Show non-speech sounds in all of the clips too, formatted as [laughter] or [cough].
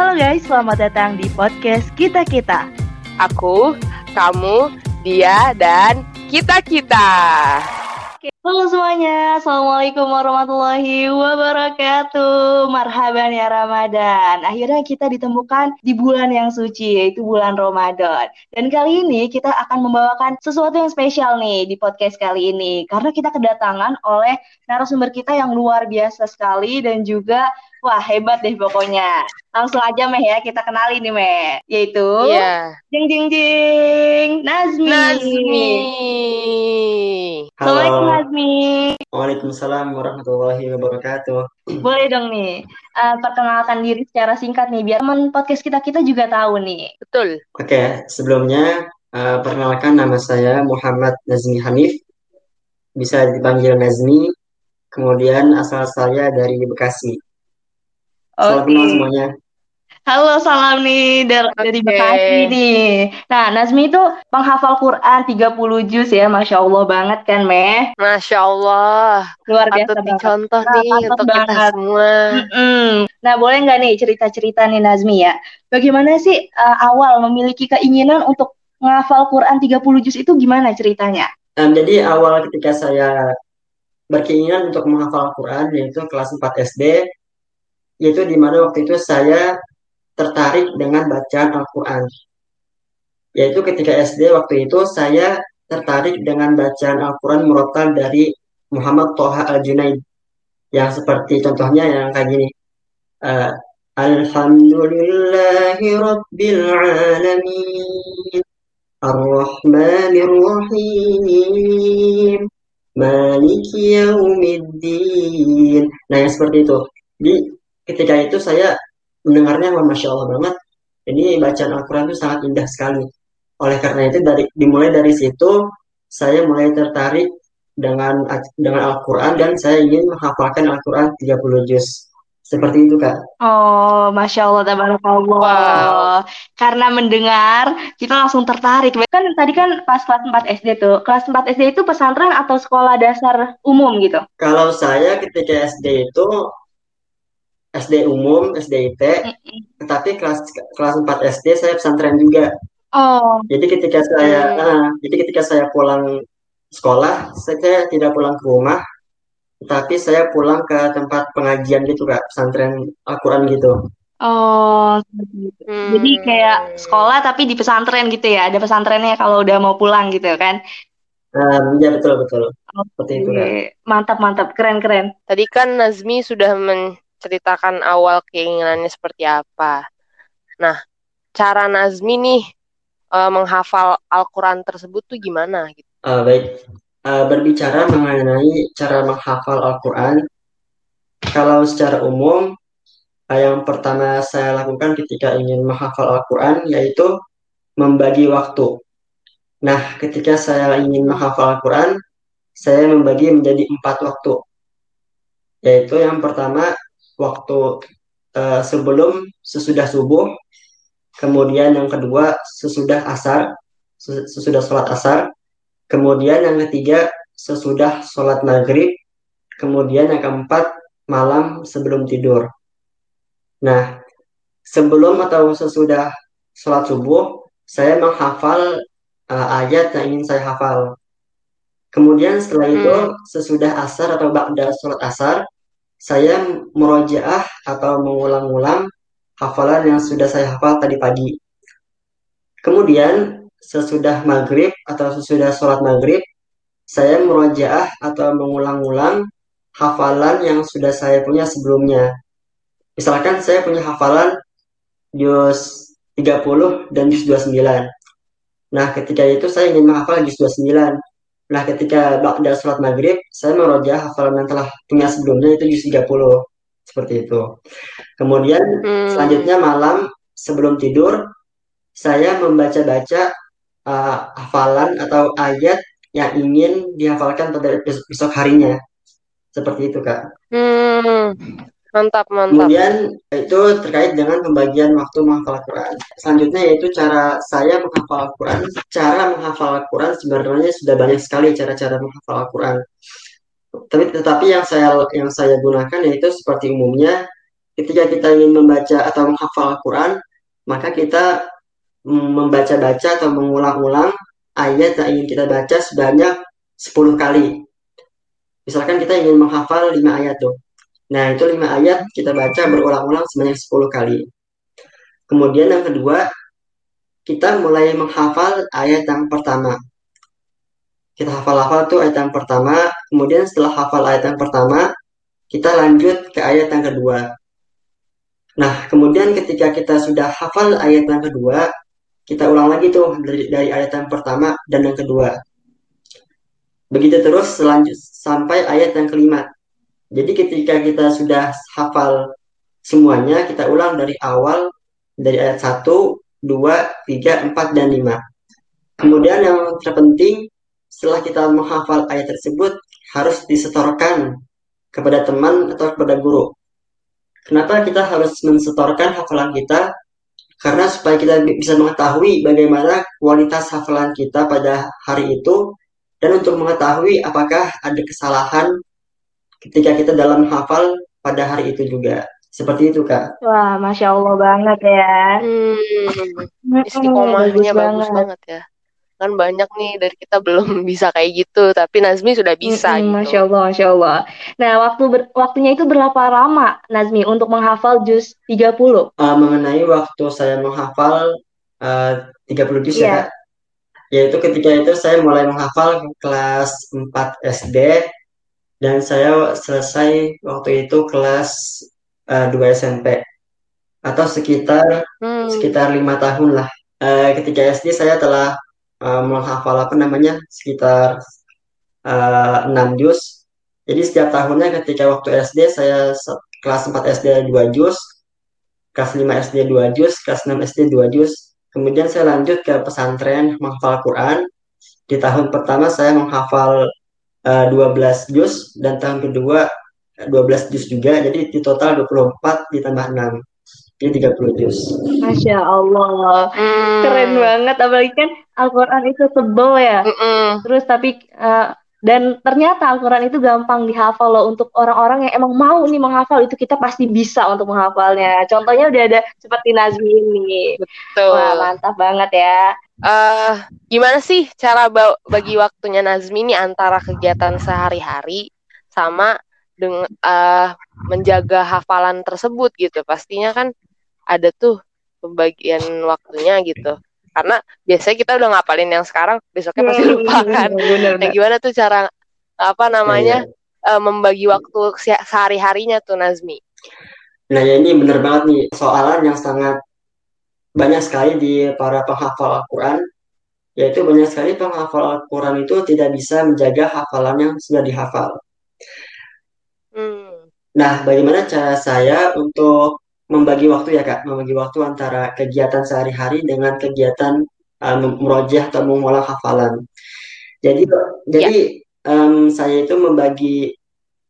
Halo guys, selamat datang di podcast Kita Kita. Aku, kamu, dia, dan kita-kita. Halo semuanya, Assalamualaikum warahmatullahi wabarakatuh Marhaban ya Ramadan Akhirnya kita ditemukan di bulan yang suci, yaitu bulan Ramadan Dan kali ini kita akan membawakan sesuatu yang spesial nih di podcast kali ini Karena kita kedatangan oleh narasumber kita yang luar biasa sekali Dan juga Wah hebat deh pokoknya. Langsung aja Meh ya kita kenali nih Meh. Yaitu Iya. Jeng Jeng Jeng Nazmi. Nazmi. Assalamualaikum Halo. Nazmi. Waalaikumsalam warahmatullahi wabarakatuh. Boleh dong nih eh, perkenalkan diri secara singkat nih biar teman podcast kita kita juga tahu nih. Betul. Oke, sebelumnya eh, perkenalkan nama saya Muhammad Nazmi Hanif. Bisa dipanggil Nazmi. Kemudian asal saya dari Bekasi. Salam Oke. kenal semuanya. Halo salam nih dari, dari. Bekasi nih. Nah Nazmi itu penghafal Quran 30 juz ya, Masya Allah banget kan Meh. Masya Allah. Luar biasa Patut banget. dicontoh Nah, nih untuk kita banget. semua. Mm-mm. Nah, boleh nggak nih cerita-cerita nih Nazmi ya? Bagaimana sih uh, awal memiliki keinginan untuk menghafal Quran 30 juz itu gimana ceritanya? Em, jadi awal ketika saya berkeinginan untuk menghafal Al-Quran yaitu kelas 4 SD, yaitu di mana waktu itu saya tertarik dengan bacaan Al-Quran. Yaitu ketika SD waktu itu saya tertarik dengan bacaan Al-Quran murotal dari Muhammad Toha Al-Junaid. Yang seperti contohnya yang kayak gini. Eh, Alhamdulillahi Rabbil Alamin. Ar-Rahmanir Rahim. Maliki Yaumiddin. Nah, yang seperti itu. Di ketika itu saya mendengarnya wah, Masya Allah banget. Ini bacaan Al-Quran itu sangat indah sekali. Oleh karena itu dari dimulai dari situ saya mulai tertarik dengan dengan Al-Quran dan saya ingin menghafalkan Al-Quran 30 juz. Seperti itu, Kak. Oh, Masya Allah, tabarakallah. Wow. Karena mendengar, kita langsung tertarik. Kan tadi kan pas kelas 4 SD tuh. Kelas 4 SD itu pesantren atau sekolah dasar umum gitu? Kalau saya ketika SD itu SD umum, SD IT, Mm-mm. tetapi kelas kelas 4 SD saya pesantren juga. Oh, Jadi ketika saya, Hmm. ah, jadi ketika saya pulang sekolah, saya tidak pulang ke rumah, tapi saya pulang ke tempat pengajian gitu kak, pesantren Al-Quran gitu. oh, seperti itu. Jadi kayak Hmm. sekolah tapi di pesantren gitu ya. Ada pesantrennya kalau udah mau pulang gitu kan. Um, ya betul betul, seperti itu. Oke, mantap mantap, keren keren. Tadi kan Nazmi sudah menceritakan awal keinginannya seperti apa. Nah, cara Nazmi nih eh, menghafal Al-Quran tersebut tuh gimana gitu? Uh, baik, Uh, berbicara mengenai cara menghafal Al-Quran, kalau secara umum, uh, yang pertama saya lakukan ketika ingin menghafal Al-Quran yaitu membagi waktu. Nah, ketika saya ingin menghafal Al-Quran, saya membagi menjadi empat waktu. Yaitu yang pertama, waktu eh, sebelum sesudah subuh, kemudian yang kedua sesudah asar, ses- sesudah sholat asar, kemudian yang ketiga sesudah sholat maghrib, kemudian yang keempat malam sebelum tidur. Nah, sebelum atau sesudah sholat subuh, saya menghafal eh, ayat yang ingin saya hafal. Kemudian setelah itu, Hmm. sesudah asar atau ba'da sholat asar, saya murojaah atau mengulang-ulang hafalan yang sudah saya hafal tadi pagi. Kemudian, sesudah maghrib atau sesudah sholat maghrib, saya murojaah atau mengulang-ulang hafalan yang sudah saya punya sebelumnya. Misalkan saya punya hafalan juz 30 dan juz 29. Nah, ketika itu saya ingin menghafal juz 29. Nah, ketika ba'da sholat maghrib, saya merojaah hafalan yang telah punya sebelumnya itu juz 30. Seperti itu. Kemudian, Hmm. selanjutnya malam sebelum tidur, saya membaca-baca uh, hafalan atau ayat yang ingin dihafalkan pada bes- besok harinya. Seperti itu, Kak. Hmm. Mantap, mantap. Kemudian itu terkait dengan pembagian waktu menghafal Al-Quran. Selanjutnya yaitu cara saya menghafal Al-Quran. Cara menghafal Al-Quran sebenarnya sudah banyak sekali cara-cara menghafal Al-Quran. Tapi tetapi yang saya yang saya gunakan yaitu seperti umumnya ketika kita ingin membaca atau menghafal Al-Quran, maka kita membaca-baca atau mengulang-ulang ayat yang ingin kita baca sebanyak 10 kali. Misalkan kita ingin menghafal 5 ayat tuh. Nah, itu 5 ayat kita baca berulang-ulang sebanyak 10 kali. Kemudian yang kedua, kita mulai menghafal ayat yang pertama. Kita hafal-hafal tuh ayat yang pertama, kemudian setelah hafal ayat yang pertama, kita lanjut ke ayat yang kedua. Nah, kemudian ketika kita sudah hafal ayat yang kedua, kita ulang lagi tuh dari, dari ayat yang pertama dan yang kedua. Begitu terus selanjut sampai ayat yang kelima. Jadi ketika kita sudah hafal semuanya, kita ulang dari awal dari ayat 1, 2, 3, 4, dan 5. Kemudian yang terpenting, setelah kita menghafal ayat tersebut, harus disetorkan kepada teman atau kepada guru. Kenapa kita harus mensetorkan hafalan kita? Karena supaya kita bisa mengetahui bagaimana kualitas hafalan kita pada hari itu, dan untuk mengetahui apakah ada kesalahan ketika kita dalam hafal pada hari itu juga. Seperti itu, Kak. Wah, Masya Allah banget ya. Hmm, istiqomahnya bagus, bagus banget. banget ya. Kan banyak nih dari kita belum [laughs] bisa kayak gitu, tapi Nazmi sudah bisa hmm, gitu. Masya Allah, Masya Allah. Nah, waktu ber, waktunya itu berapa lama, Nazmi, untuk menghafal juz 30? Uh, mengenai waktu saya menghafal uh, 30 juz yeah. ya, Kak. Yaitu ketika itu saya mulai menghafal kelas 4 SD, dan saya selesai waktu itu kelas uh, eh, 2 SMP atau sekitar hmm. sekitar lima tahun lah. Uh, ketika SD saya telah uh, menghafal apa namanya sekitar uh, 6 juz. Jadi setiap tahunnya ketika waktu SD saya kelas 4 SD 2 juz, kelas 5 SD 2 juz, kelas 6 SD 2 juz. Kemudian saya lanjut ke pesantren menghafal Quran. Di tahun pertama saya menghafal uh, 12 juz dan tahun kedua 12 juz juga, jadi di total 24 ditambah 6. Jadi 30 juz. Masya Allah. Hmm. Keren banget, apalagi kan Al-Quran itu tebel ya. Mm -mm. Terus tapi, uh, dan ternyata Al-Quran itu gampang dihafal loh untuk orang-orang yang emang mau nih menghafal itu kita pasti bisa untuk menghafalnya. Contohnya udah ada seperti Nazmi ini. Betul. Wah mantap banget ya. Uh, gimana sih cara bagi waktunya Nazmi ini antara kegiatan sehari-hari sama dengan uh, menjaga hafalan tersebut gitu pastinya kan ada tuh pembagian waktunya gitu karena biasanya kita udah ngapalin yang sekarang besoknya pasti hmm, lupa kan nah gimana tuh cara apa namanya yeah. Iya. uh, membagi waktu sehari harinya tuh Nazmi nah ya ini bener banget nih soalan yang sangat banyak sekali di para penghafal Al-Quran yaitu banyak sekali penghafal Al-Quran itu tidak bisa menjaga hafalan yang sudah dihafal Hmm. Nah, bagaimana cara saya untuk membagi waktu ya Kak, membagi waktu antara kegiatan sehari-hari dengan kegiatan um, merojah atau mengolah hafalan. Jadi, ya. jadi um, saya itu membagi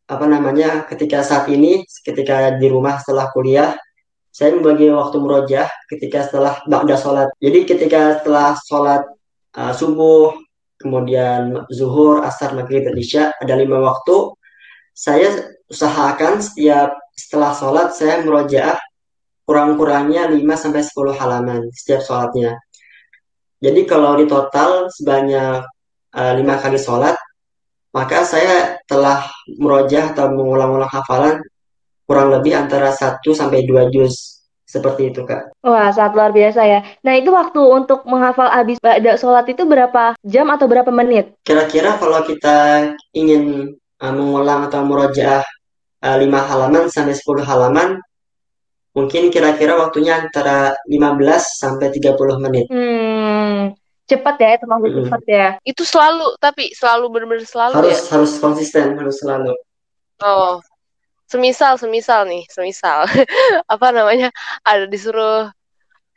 apa namanya ketika saat ini, ketika di rumah setelah kuliah, saya membagi waktu merojah ketika setelah ba'da sholat. Jadi ketika setelah sholat uh, subuh, kemudian zuhur, asar, maghrib, dan isya, ada lima waktu saya usahakan setiap setelah sholat saya merojaah kurang-kurangnya 5 sampai 10 halaman setiap sholatnya. Jadi kalau di total sebanyak uh, eh, 5 kali sholat, maka saya telah merojah atau mengulang-ulang hafalan kurang lebih antara 1 sampai 2 juz. Seperti itu, Kak. Wah, sangat luar biasa ya. Nah, itu waktu untuk menghafal habis pada sholat itu berapa jam atau berapa menit? Kira-kira kalau kita ingin uh, mengulang atau murojaah uh, 5 halaman sampai 10 halaman mungkin kira-kira waktunya antara 15 sampai 30 menit. Hmm, cepat ya, termasuk hmm. cepat ya. Itu selalu tapi selalu benar-benar selalu harus ya? harus konsisten, harus selalu. Oh. Semisal, semisal nih, semisal. [laughs] apa namanya? Ada disuruh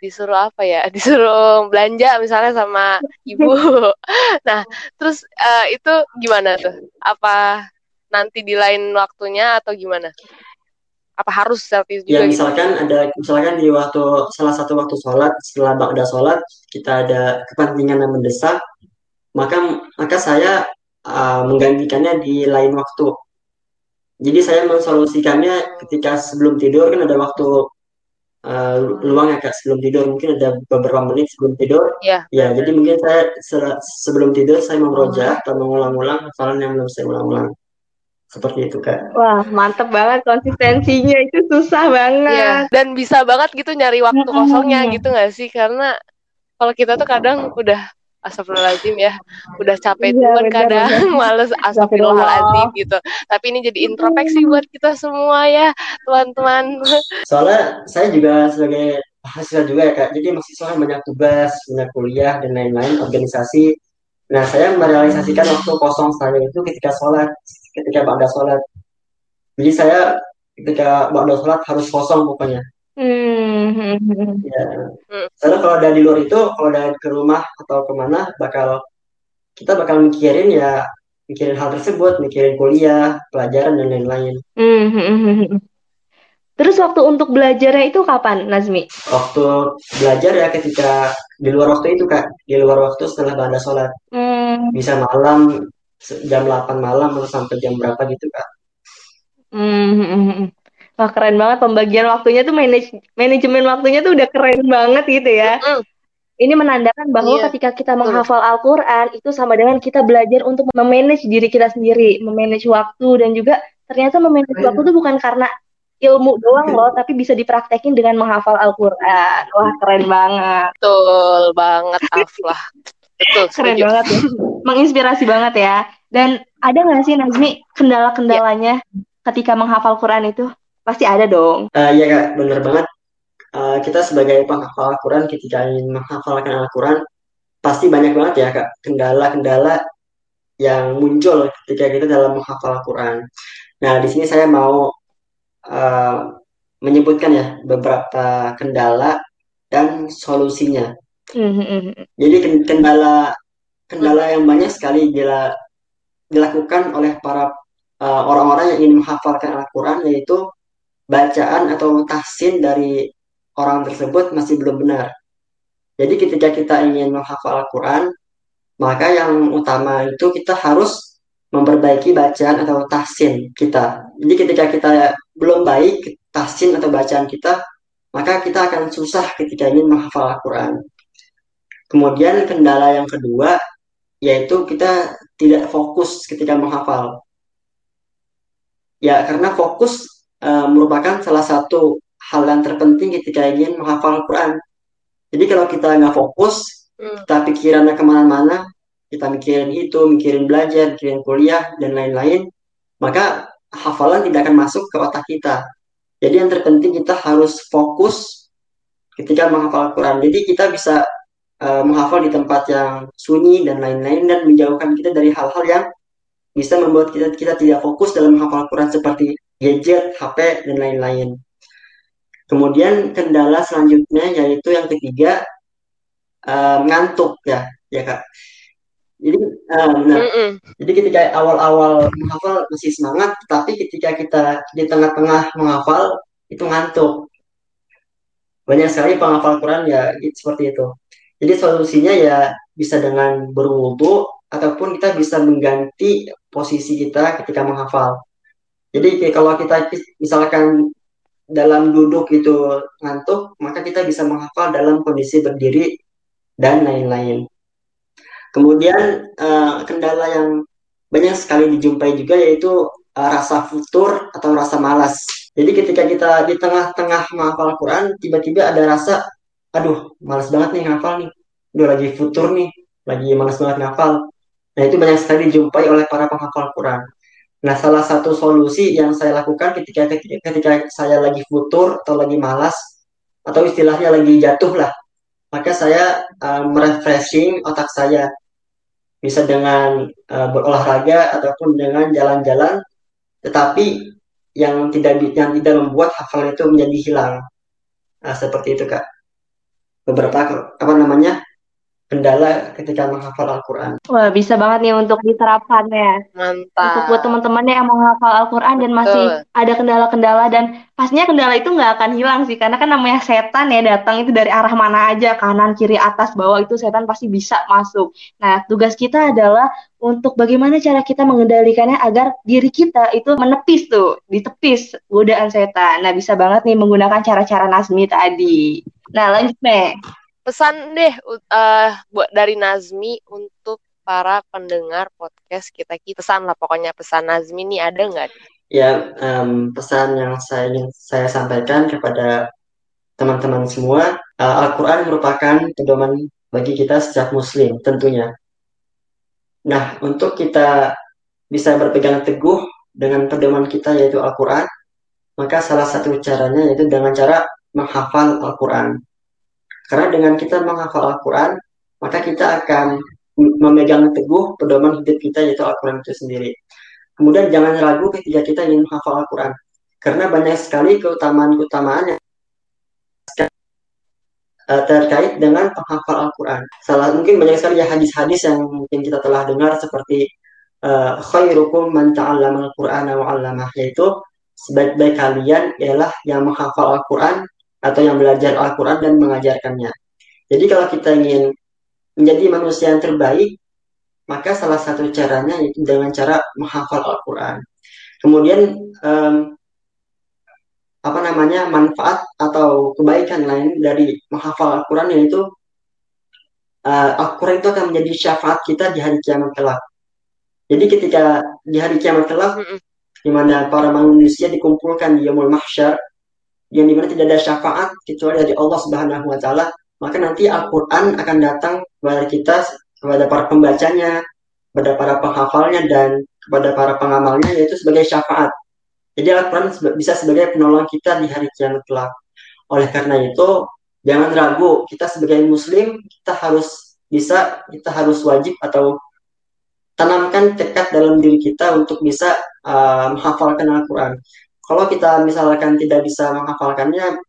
disuruh apa ya [laughs] disuruh belanja misalnya sama ibu [laughs] nah terus uh, itu gimana tuh apa nanti di lain waktunya atau gimana? Apa harus selfie juga? Ya gitu? misalkan gitu? ada misalkan di waktu salah satu waktu sholat setelah ba'da sholat kita ada kepentingan yang mendesak maka maka saya uh, menggantikannya di lain waktu. Jadi saya mensolusikannya ketika sebelum tidur kan ada waktu uh, luang ya kak sebelum tidur mungkin ada beberapa menit sebelum tidur. Ya. Ya jadi mungkin saya se- sebelum tidur saya memerojah atau mengulang-ulang hafalan yang belum saya ulang-ulang. Seperti itu kak. Wah mantep banget konsistensinya itu susah banget. Iya. Dan bisa banget gitu nyari waktu kosongnya gitu nggak sih? Karena kalau kita tuh kadang udah astagfirullahaladzim ya, udah capek Iya, benar, kadang, [laughs] males astagfirullahaladzim Astagfirullah. gitu. Tapi ini jadi introspeksi buat kita semua ya, teman-teman. [laughs] Soalnya saya juga sebagai mahasiswa juga ya kak. Jadi mahasiswa kan banyak tugas, banyak kuliah dan lain-lain, organisasi. Nah saya merealisasikan waktu kosong saya itu ketika sholat, ketika ba'da sholat. Jadi saya ketika ba'da sholat harus kosong pokoknya. Hmm. Ya. Soalnya kalau dari luar itu, kalau dari ke rumah atau ke mana, bakal kita bakal mikirin ya, mikirin hal tersebut, mikirin kuliah, pelajaran dan lain-lain. Hmm. Terus waktu untuk belajarnya itu kapan, Nazmi? Waktu belajar ya ketika di luar waktu itu kak, di luar waktu setelah ba'da sholat. Hmm, Bisa malam, jam 8 malam atau sampai jam berapa gitu kak. hmm, hmm, hmm, hmm. Wah keren banget pembagian waktunya tuh manage manajemen waktunya tuh udah keren banget gitu ya. Mm, Ini menandakan bahwa Iya, ketika kita menghafal Al-Quran itu sama dengan kita belajar untuk memanage diri kita sendiri, memanage waktu dan juga ternyata memanage waktu itu bukan karena ilmu doang loh, tapi bisa dipraktekin dengan menghafal Al-Quran. Wah keren banget, betul banget, Aflah. Betul, keren setuju. banget ya, [laughs] menginspirasi banget ya. Dan ada nggak sih Nazmi kendala-kendalanya ketika menghafal Quran itu? Pasti ada dong. Eh, Iya kak, bener banget. Eh, kita sebagai penghafal Al-Quran ketika ingin menghafalkan Al-Quran, pasti banyak banget ya kak kendala-kendala yang muncul ketika kita dalam menghafal Al-Quran. Nah, di sini saya mau eh, menyebutkan ya beberapa kendala dan solusinya. Hmm, hmm, hmm. Jadi ken- kendala kendala yang banyak sekali dila- dilakukan oleh para eh, orang-orang yang ingin menghafalkan Al-Quran yaitu bacaan atau tahsin dari orang tersebut masih belum benar. Jadi ketika kita ingin menghafal Al-Quran, maka yang utama itu kita harus memperbaiki bacaan atau tahsin kita. Jadi ketika kita belum baik tahsin atau bacaan kita, maka kita akan susah ketika ingin menghafal Al-Quran. Kemudian kendala yang kedua yaitu kita tidak fokus ketika menghafal. Ya, karena fokus eh, merupakan salah satu hal yang terpenting ketika ingin menghafal Al-Quran. Jadi kalau kita nggak fokus, Hmm. kita pikirannya ke mana-mana, kita mikirin itu, mikirin belajar, mikirin kuliah, dan lain-lain, maka hafalan tidak akan masuk ke otak kita. Jadi yang terpenting kita harus fokus ketika menghafal Al-Quran. Jadi kita bisa eh, menghafal di tempat yang sunyi dan lain-lain dan menjauhkan kita dari hal-hal yang bisa membuat kita kita tidak fokus dalam menghafal Al-Quran seperti gadget, HP, dan lain-lain. Kemudian kendala selanjutnya yaitu yang ketiga eh, ngantuk ya, ya Kak. Jadi eh, benar. Mm-mm. Jadi ketika awal-awal menghafal masih semangat, tapi ketika kita di tengah-tengah menghafal itu ngantuk. Banyak sekali penghafal Quran ya gitu, seperti itu. Jadi solusinya ya bisa dengan berwudu ataupun kita bisa mengganti posisi kita ketika menghafal. Jadi kalau kita misalkan dalam duduk itu ngantuk, maka kita bisa menghafal dalam kondisi berdiri dan lain-lain. Kemudian eh, kendala yang banyak sekali dijumpai juga yaitu eh, rasa futur atau rasa malas. Jadi ketika kita di tengah-tengah menghafal Quran, tiba-tiba ada rasa, aduh, malas banget nih ngafal nih. Udah lagi futur nih, lagi malas banget ngafal. Nah, itu banyak sekali dijumpai oleh para penghafal Quran. Nah, salah satu solusi yang saya lakukan ketika ketika, saya lagi futur atau lagi malas atau istilahnya lagi jatuh lah, maka saya uh, merefreshing otak saya bisa dengan uh, berolahraga ataupun dengan jalan-jalan, tetapi yang tidak yang tidak membuat hafalan itu menjadi hilang. Nah, seperti itu kak. Beberapa apa namanya kendala ketika menghafal Al-Quran. Wah, bisa banget nih untuk diterapkan ya. Mantap. Untuk buat teman-teman yang mau menghafal Al-Quran dan masih ada kendala-kendala dan pastinya kendala itu nggak akan hilang sih karena kan namanya setan ya datang itu dari arah mana aja kanan kiri atas bawah itu setan pasti bisa masuk. Nah tugas kita adalah untuk bagaimana cara kita mengendalikannya agar diri kita itu menepis tuh ditepis godaan setan. Nah bisa banget nih menggunakan cara-cara Nasmi tadi. Nah lanjut nih pesan deh uh, buat dari Nazmi untuk para pendengar podcast kita kita pesan lah pokoknya pesan Nazmi ini ada nggak? Ya um, pesan yang saya ingin saya sampaikan kepada teman-teman semua uh, Al-Quran merupakan pedoman bagi kita setiap Muslim tentunya. Nah untuk kita bisa berpegang teguh dengan pedoman kita yaitu Al-Quran maka salah satu caranya yaitu dengan cara menghafal Al-Quran karena dengan kita menghafal Al-Quran, maka kita akan memegang teguh pedoman hidup kita yaitu Al-Quran itu sendiri. Kemudian jangan ragu ketika kita ingin menghafal Al-Quran. Karena banyak sekali keutamaan-keutamaan yang eh, terkait dengan penghafal Al-Quran. Salah mungkin banyak sekali ya hadis-hadis yang mungkin kita telah dengar seperti uh, khairukum man ta'allama al-Qur'ana wa 'allamah yaitu sebaik-baik kalian ialah yang menghafal Al-Quran atau yang belajar Al-Quran dan mengajarkannya. Jadi kalau kita ingin menjadi manusia yang terbaik, maka salah satu caranya itu dengan cara menghafal Al-Quran. Kemudian um, apa namanya manfaat atau kebaikan lain dari menghafal Al-Quran yaitu uh, Al-Quran itu akan menjadi syafaat kita di hari kiamat kelak. Jadi ketika di hari kiamat kelak, di mana para manusia dikumpulkan di Yomul Mahsyar, yang di mana tidak ada syafaat kecuali dari Allah Subhanahu wa taala, maka nanti Al-Qur'an akan datang kepada kita kepada para pembacanya, kepada para penghafalnya dan kepada para pengamalnya yaitu sebagai syafaat. Jadi Al-Qur'an bisa sebagai penolong kita di hari kiamat kelak. Oleh karena itu, jangan ragu, kita sebagai muslim kita harus bisa, kita harus wajib atau tanamkan tekad dalam diri kita untuk bisa uh, menghafalkan Al-Quran kalau kita misalkan tidak bisa menghafalkannya,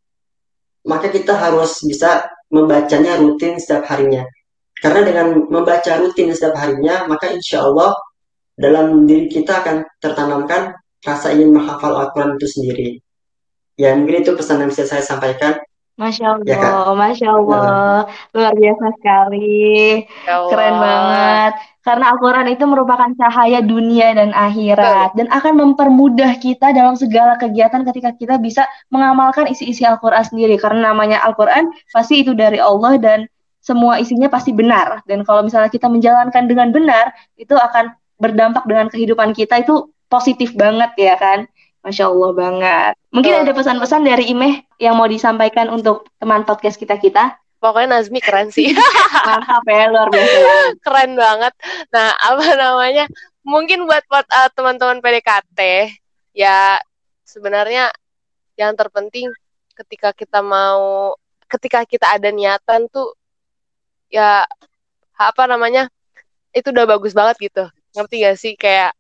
maka kita harus bisa membacanya rutin setiap harinya. Karena dengan membaca rutin setiap harinya, maka insya Allah dalam diri kita akan tertanamkan rasa ingin menghafal Al-Quran itu sendiri. Ya, mungkin itu pesan yang bisa saya sampaikan. Masya Allah, ya, Masya Allah, luar biasa sekali, ya keren banget. Karena Al-Quran itu merupakan cahaya dunia dan akhirat, Betul. dan akan mempermudah kita dalam segala kegiatan ketika kita bisa mengamalkan isi-isi Al-Quran sendiri. Karena namanya Al-Quran pasti itu dari Allah dan semua isinya pasti benar. Dan kalau misalnya kita menjalankan dengan benar, itu akan berdampak dengan kehidupan kita itu positif banget ya kan. Masya Allah banget. Mungkin ada pesan-pesan dari Imeh yang mau disampaikan untuk teman podcast kita-kita? Pokoknya Nazmi keren sih. [laughs] Mantap ya, luar biasa. keren banget. Nah, apa namanya? Mungkin buat, buat uh, teman-teman PDKT, ya sebenarnya yang terpenting ketika kita mau, ketika kita ada niatan tuh, ya apa namanya, itu udah bagus banget gitu. Ngerti gak sih? Kayak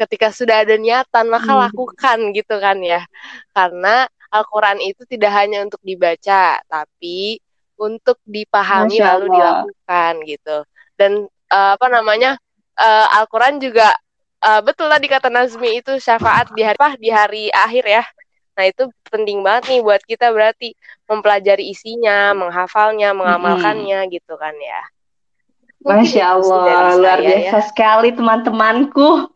ketika sudah ada niatan maka hmm. lakukan gitu kan ya karena Al-Quran itu tidak hanya untuk dibaca tapi untuk dipahami lalu dilakukan gitu dan uh, apa namanya uh, Al-Quran juga uh, betul tadi kata Nazmi itu syafaat di hari apa di hari akhir ya nah itu penting banget nih buat kita berarti mempelajari isinya menghafalnya mengamalkannya hmm. gitu kan ya Masya Allah, luar biasa ya. sekali teman-temanku.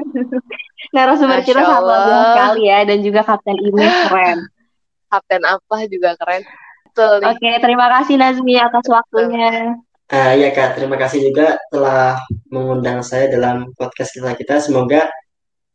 [laughs] Narasumber kita biasa sekali ya, dan juga Kapten ini keren. Kapten apa juga keren. Oke, okay, terima kasih Nazmi atas waktunya. Uh, ya Kak, terima kasih juga telah mengundang saya dalam podcast kita kita. Semoga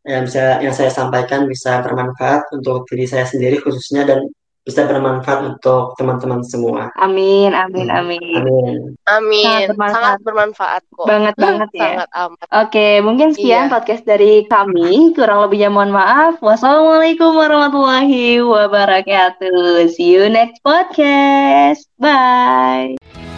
yang bisa yang saya sampaikan bisa bermanfaat untuk diri saya sendiri khususnya dan bisa bermanfaat untuk teman-teman semua. Amin, amin, hmm. amin. Amin. Amin. Sangat bermanfaat, Sangat bermanfaat kok. Banget banget ya. Sangat amat. Oke, mungkin sekian iya. podcast dari kami. Kurang lebihnya mohon maaf. Wassalamualaikum warahmatullahi wabarakatuh. See you next podcast. Bye.